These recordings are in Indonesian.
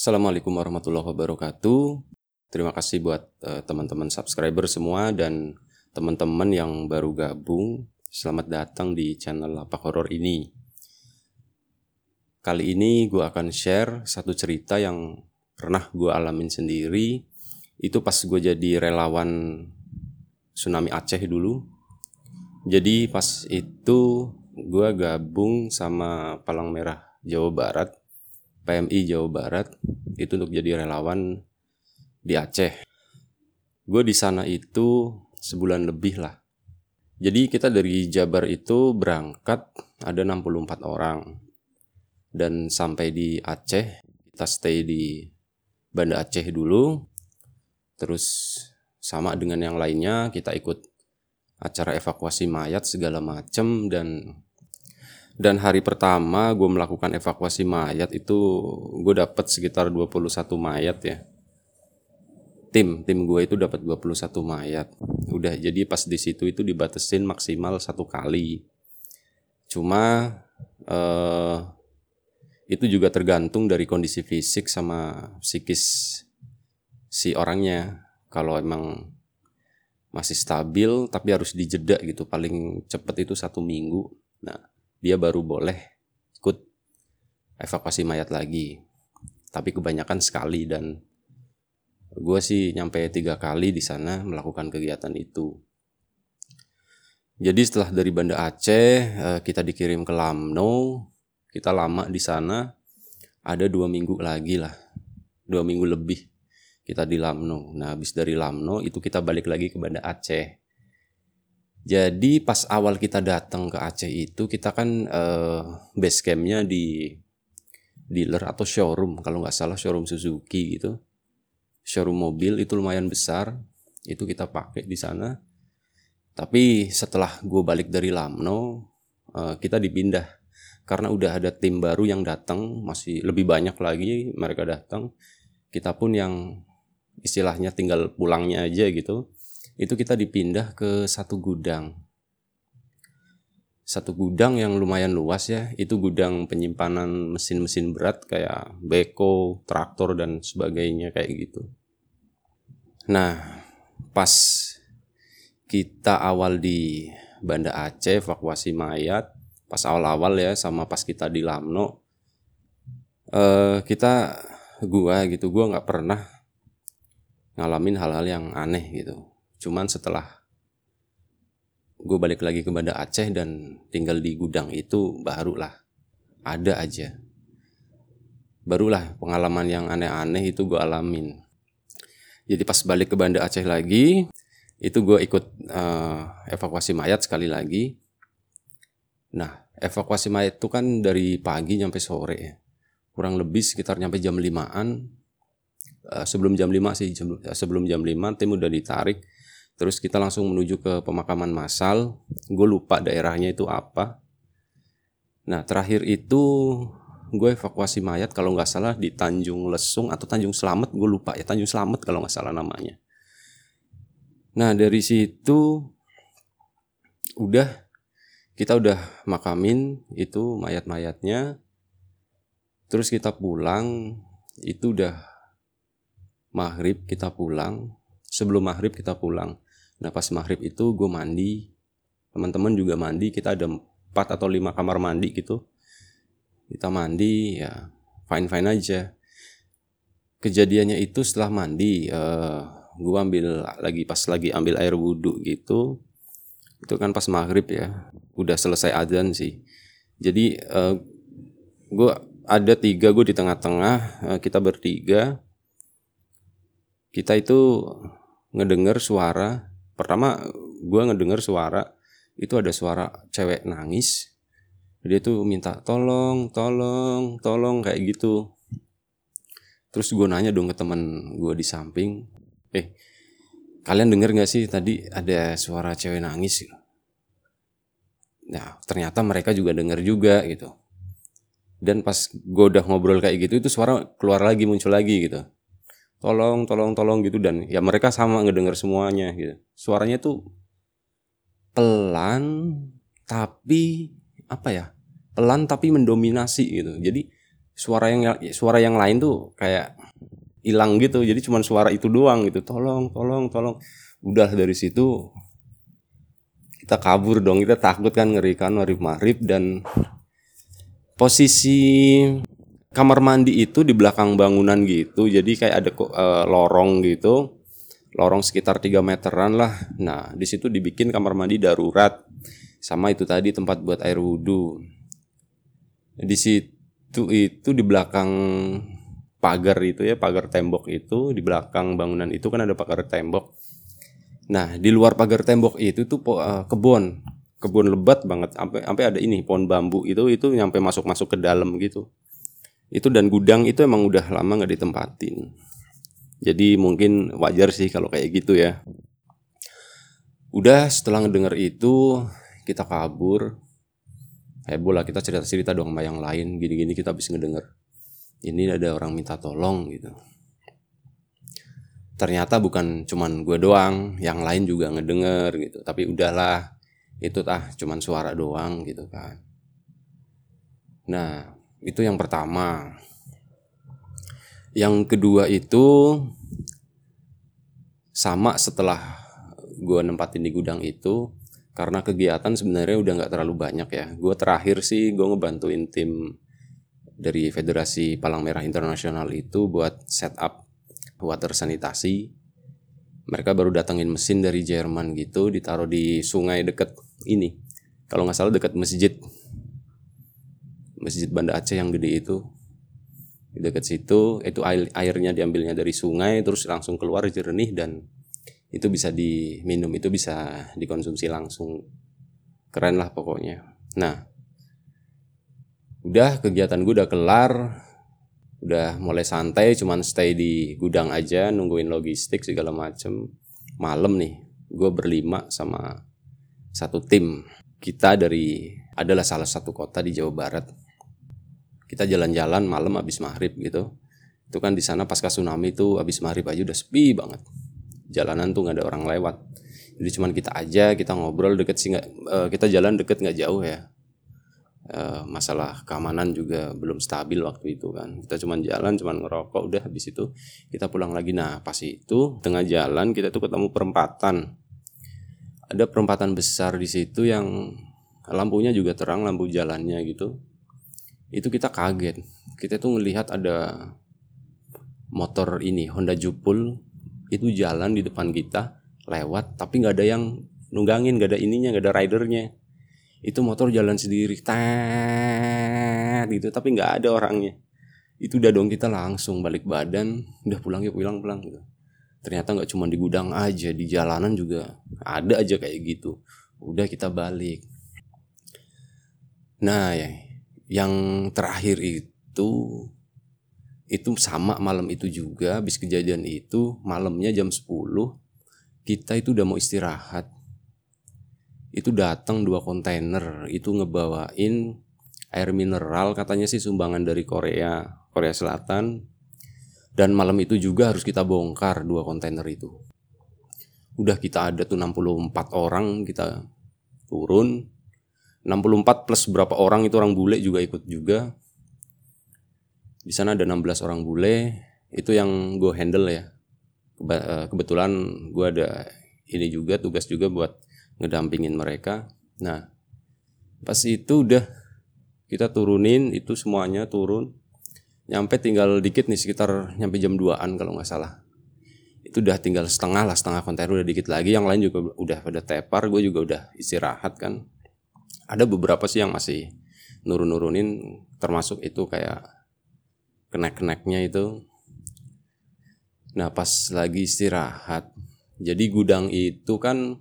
Assalamualaikum warahmatullahi wabarakatuh. Terima kasih buat uh, teman-teman subscriber semua dan teman-teman yang baru gabung. Selamat datang di channel Lapak Horor ini. Kali ini gue akan share satu cerita yang pernah gue alamin sendiri. Itu pas gue jadi relawan tsunami Aceh dulu. Jadi pas itu gue gabung sama Palang Merah Jawa Barat PMI Jawa Barat itu untuk jadi relawan di Aceh. Gue di sana itu sebulan lebih lah. Jadi kita dari Jabar itu berangkat ada 64 orang. Dan sampai di Aceh, kita stay di Banda Aceh dulu. Terus sama dengan yang lainnya kita ikut acara evakuasi mayat segala macem dan dan hari pertama gue melakukan evakuasi mayat itu gue dapat sekitar 21 mayat ya. Tim tim gue itu dapat 21 mayat. Udah jadi pas di situ itu dibatesin maksimal satu kali. Cuma eh, itu juga tergantung dari kondisi fisik sama psikis si orangnya. Kalau emang masih stabil tapi harus dijeda gitu. Paling cepet itu satu minggu. Nah dia baru boleh ikut evakuasi mayat lagi. Tapi kebanyakan sekali dan gue sih nyampe tiga kali di sana melakukan kegiatan itu. Jadi setelah dari Banda Aceh eh, kita dikirim ke Lamno, kita lama di sana, ada dua minggu lagi lah, dua minggu lebih kita di Lamno. Nah habis dari Lamno itu kita balik lagi ke Banda Aceh. Jadi pas awal kita datang ke Aceh itu kita kan uh, base campnya di dealer atau showroom kalau nggak salah showroom Suzuki gitu. Showroom mobil itu lumayan besar, itu kita pakai di sana. Tapi setelah gue balik dari Lamno, uh, kita dipindah karena udah ada tim baru yang datang, masih lebih banyak lagi mereka datang. Kita pun yang istilahnya tinggal pulangnya aja gitu itu kita dipindah ke satu gudang. Satu gudang yang lumayan luas ya, itu gudang penyimpanan mesin-mesin berat kayak beko, traktor dan sebagainya kayak gitu. Nah, pas kita awal di Banda Aceh evakuasi mayat, pas awal-awal ya sama pas kita di Lamno, eh, kita gua gitu, gua nggak pernah ngalamin hal-hal yang aneh gitu Cuman setelah gue balik lagi ke Banda Aceh dan tinggal di gudang itu barulah ada aja. Barulah pengalaman yang aneh-aneh itu gue alamin. Jadi pas balik ke Banda Aceh lagi, itu gue ikut uh, evakuasi mayat sekali lagi. Nah, evakuasi mayat itu kan dari pagi sampai sore ya. Kurang lebih sekitar nyampe jam 5-an. Uh, sebelum jam 5 sih, sebelum jam 5 tim udah ditarik Terus kita langsung menuju ke pemakaman massal. Gue lupa daerahnya itu apa. Nah terakhir itu gue evakuasi mayat kalau nggak salah di Tanjung Lesung atau Tanjung Selamet. Gue lupa ya Tanjung Selamet kalau nggak salah namanya. Nah dari situ udah kita udah makamin itu mayat-mayatnya. Terus kita pulang itu udah maghrib kita pulang sebelum maghrib kita pulang Nah pas maghrib itu gue mandi, teman-teman juga mandi, kita ada empat atau lima kamar mandi gitu. Kita mandi ya fine fine aja. Kejadiannya itu setelah mandi, uh, eh, gue ambil lagi pas lagi ambil air wudhu gitu, itu kan pas maghrib ya, udah selesai adzan sih. Jadi uh, eh, gue ada tiga gue di tengah-tengah, uh, kita bertiga, kita itu ngedenger suara pertama gue ngedenger suara itu ada suara cewek nangis. Dia tuh minta tolong tolong tolong kayak gitu. Terus gue nanya dong ke temen gue di samping eh kalian denger gak sih tadi ada suara cewek nangis? Nah ternyata mereka juga denger juga gitu. Dan pas gue udah ngobrol kayak gitu itu suara keluar lagi muncul lagi gitu tolong tolong tolong gitu. Dan ya mereka sama ngedenger semuanya gitu. Suaranya tuh pelan tapi apa ya pelan tapi mendominasi gitu. Jadi suara yang suara yang lain tuh kayak hilang gitu. Jadi cuma suara itu doang gitu. Tolong tolong tolong. Udah dari situ kita kabur dong. Kita takut kan ngerikan marip marip dan posisi kamar mandi itu di belakang bangunan gitu jadi kayak ada uh, lorong gitu. Lorong sekitar 3 meteran lah. Nah di situ dibikin kamar mandi darurat. Sama itu tadi tempat buat air wudhu. Di situ itu di belakang pagar itu ya pagar tembok itu di belakang bangunan itu kan ada pagar tembok. Nah di luar pagar tembok itu tuh uh, kebun. Kebun lebat banget. Sampai sampai ada ini pohon bambu itu itu nyampe masuk masuk ke dalam gitu itu dan gudang itu emang udah lama nggak ditempatin. Jadi mungkin wajar sih kalau kayak gitu ya. Udah setelah ngedenger itu kita kabur. Heboh lah kita cerita cerita dong sama yang lain. Gini gini kita habis ngedenger. Ini ada orang minta tolong gitu. Ternyata bukan cuman gue doang yang lain juga ngedenger gitu. Tapi udahlah itu tah cuman suara doang gitu kan. Nah itu yang pertama yang kedua itu sama setelah gue nempatin di gudang itu karena kegiatan sebenarnya udah nggak terlalu banyak ya gue terakhir sih gue ngebantuin tim dari Federasi Palang Merah Internasional itu buat setup water sanitasi. Mereka baru datangin mesin dari Jerman gitu, ditaruh di sungai deket ini. Kalau nggak salah deket masjid. Masjid Banda Aceh yang gede itu. Di deket situ, itu air, airnya diambilnya dari sungai, terus langsung keluar jernih dan itu bisa diminum, itu bisa dikonsumsi langsung. Keren lah pokoknya. Nah, udah kegiatan gue udah kelar udah mulai santai cuman stay di gudang aja nungguin logistik segala macem malam nih gue berlima sama satu tim kita dari adalah salah satu kota di Jawa Barat kita jalan-jalan malam abis maghrib gitu. Itu kan di sana pasca tsunami itu abis maghrib aja udah sepi banget. Jalanan tuh nggak ada orang lewat. Jadi cuman kita aja kita ngobrol deket sih nggak uh, kita jalan deket nggak jauh ya. Eh, masalah keamanan juga belum stabil waktu itu kan. Kita cuma jalan cuma ngerokok udah habis itu kita pulang lagi. Nah pas itu tengah jalan kita tuh ketemu perempatan. Ada perempatan besar di situ yang lampunya juga terang lampu jalannya gitu itu kita kaget. Kita tuh ngelihat ada motor ini Honda Jupul itu jalan di depan kita lewat tapi nggak ada yang nunggangin nggak ada ininya nggak ada ridernya. Itu motor jalan sendiri tet gitu tapi nggak ada orangnya. Itu udah dong kita langsung balik badan udah pulang yuk pulang pulang gitu. Ternyata nggak cuma di gudang aja di jalanan juga ada aja kayak gitu. Udah kita balik. Nah ya yang terakhir itu itu sama malam itu juga habis kejadian itu malamnya jam 10 kita itu udah mau istirahat. Itu datang dua kontainer itu ngebawain air mineral katanya sih sumbangan dari Korea Korea Selatan. Dan malam itu juga harus kita bongkar dua kontainer itu. Udah kita ada tuh 64 orang kita turun 64 plus berapa orang itu orang bule juga ikut juga di sana ada 16 orang bule itu yang gue handle ya eh, kebetulan gue ada ini juga tugas juga buat ngedampingin mereka. Nah, pas itu udah kita turunin itu semuanya turun. Nyampe tinggal dikit nih sekitar nyampe jam 2-an kalau nggak salah. Itu udah tinggal setengah lah, setengah kontainer udah dikit lagi. Yang lain juga udah pada tepar, gue juga udah istirahat kan. Ada beberapa sih yang masih nurun-nurunin termasuk itu kayak kenek-keneknya itu. Nah pas lagi istirahat, jadi gudang itu kan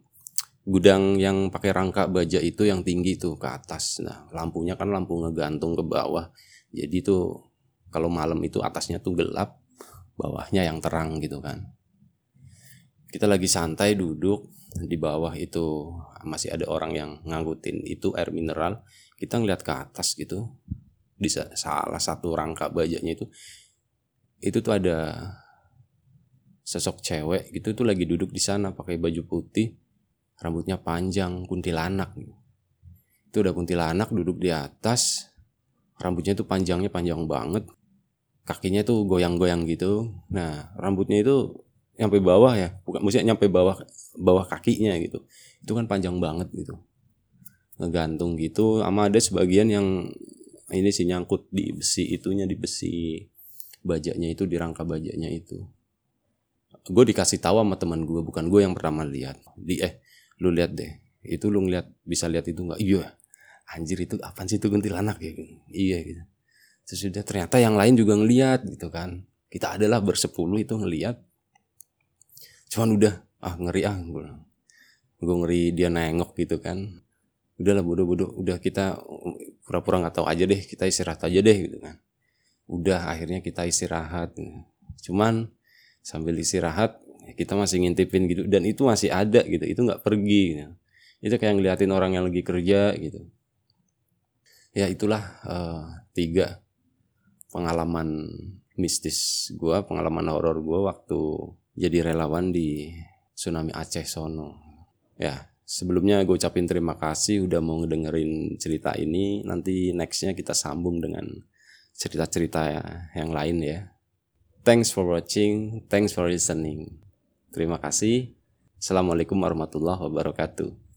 gudang yang pakai rangka baja itu yang tinggi tuh ke atas. Nah, lampunya kan lampu ngegantung ke bawah. Jadi tuh kalau malam itu atasnya tuh gelap, bawahnya yang terang gitu kan. Kita lagi santai duduk di bawah itu masih ada orang yang ngangkutin itu air mineral. Kita ngeliat ke atas gitu. Di salah satu rangka bajanya itu itu tuh ada sosok cewek gitu tuh lagi duduk di sana pakai baju putih rambutnya panjang kuntilanak itu udah kuntilanak duduk di atas rambutnya tuh panjangnya panjang banget kakinya tuh goyang-goyang gitu nah rambutnya itu nyampe bawah ya. Bukan maksudnya nyampe bawah bawah kakinya gitu. Itu kan panjang banget gitu. Ngegantung gitu. Sama ada sebagian yang ini sih nyangkut di besi itunya di besi bajaknya itu di rangka bajaknya itu. Gue dikasih tahu sama teman gue bukan gue yang pertama lihat. Di eh lu lihat deh. Itu lu ngeliat bisa lihat itu nggak? Iya. Anjir itu apa sih itu kuntilanak ya? Iya gitu. Sesudah ternyata yang lain juga ngeliat gitu kan. Kita adalah bersepuluh itu ngeliat cuman udah ah ngeri ah gue gue ngeri dia nengok gitu kan. Udahlah bodoh-bodoh udah kita pura-pura nggak tahu aja deh kita istirahat aja deh gitu kan. Udah akhirnya kita istirahat cuman sambil istirahat kita masih ngintipin gitu dan itu masih ada gitu. Itu nggak pergi gitu. itu kayak ngeliatin orang yang lagi kerja gitu. Ya itulah uh, tiga pengalaman mistis gue pengalaman horor gue waktu jadi relawan di tsunami Aceh sono. Ya, sebelumnya gue ucapin terima kasih udah mau ngedengerin cerita ini. Nanti nextnya kita sambung dengan cerita-cerita yang lain ya. Thanks for watching, thanks for listening. Terima kasih. Assalamualaikum warahmatullahi wabarakatuh.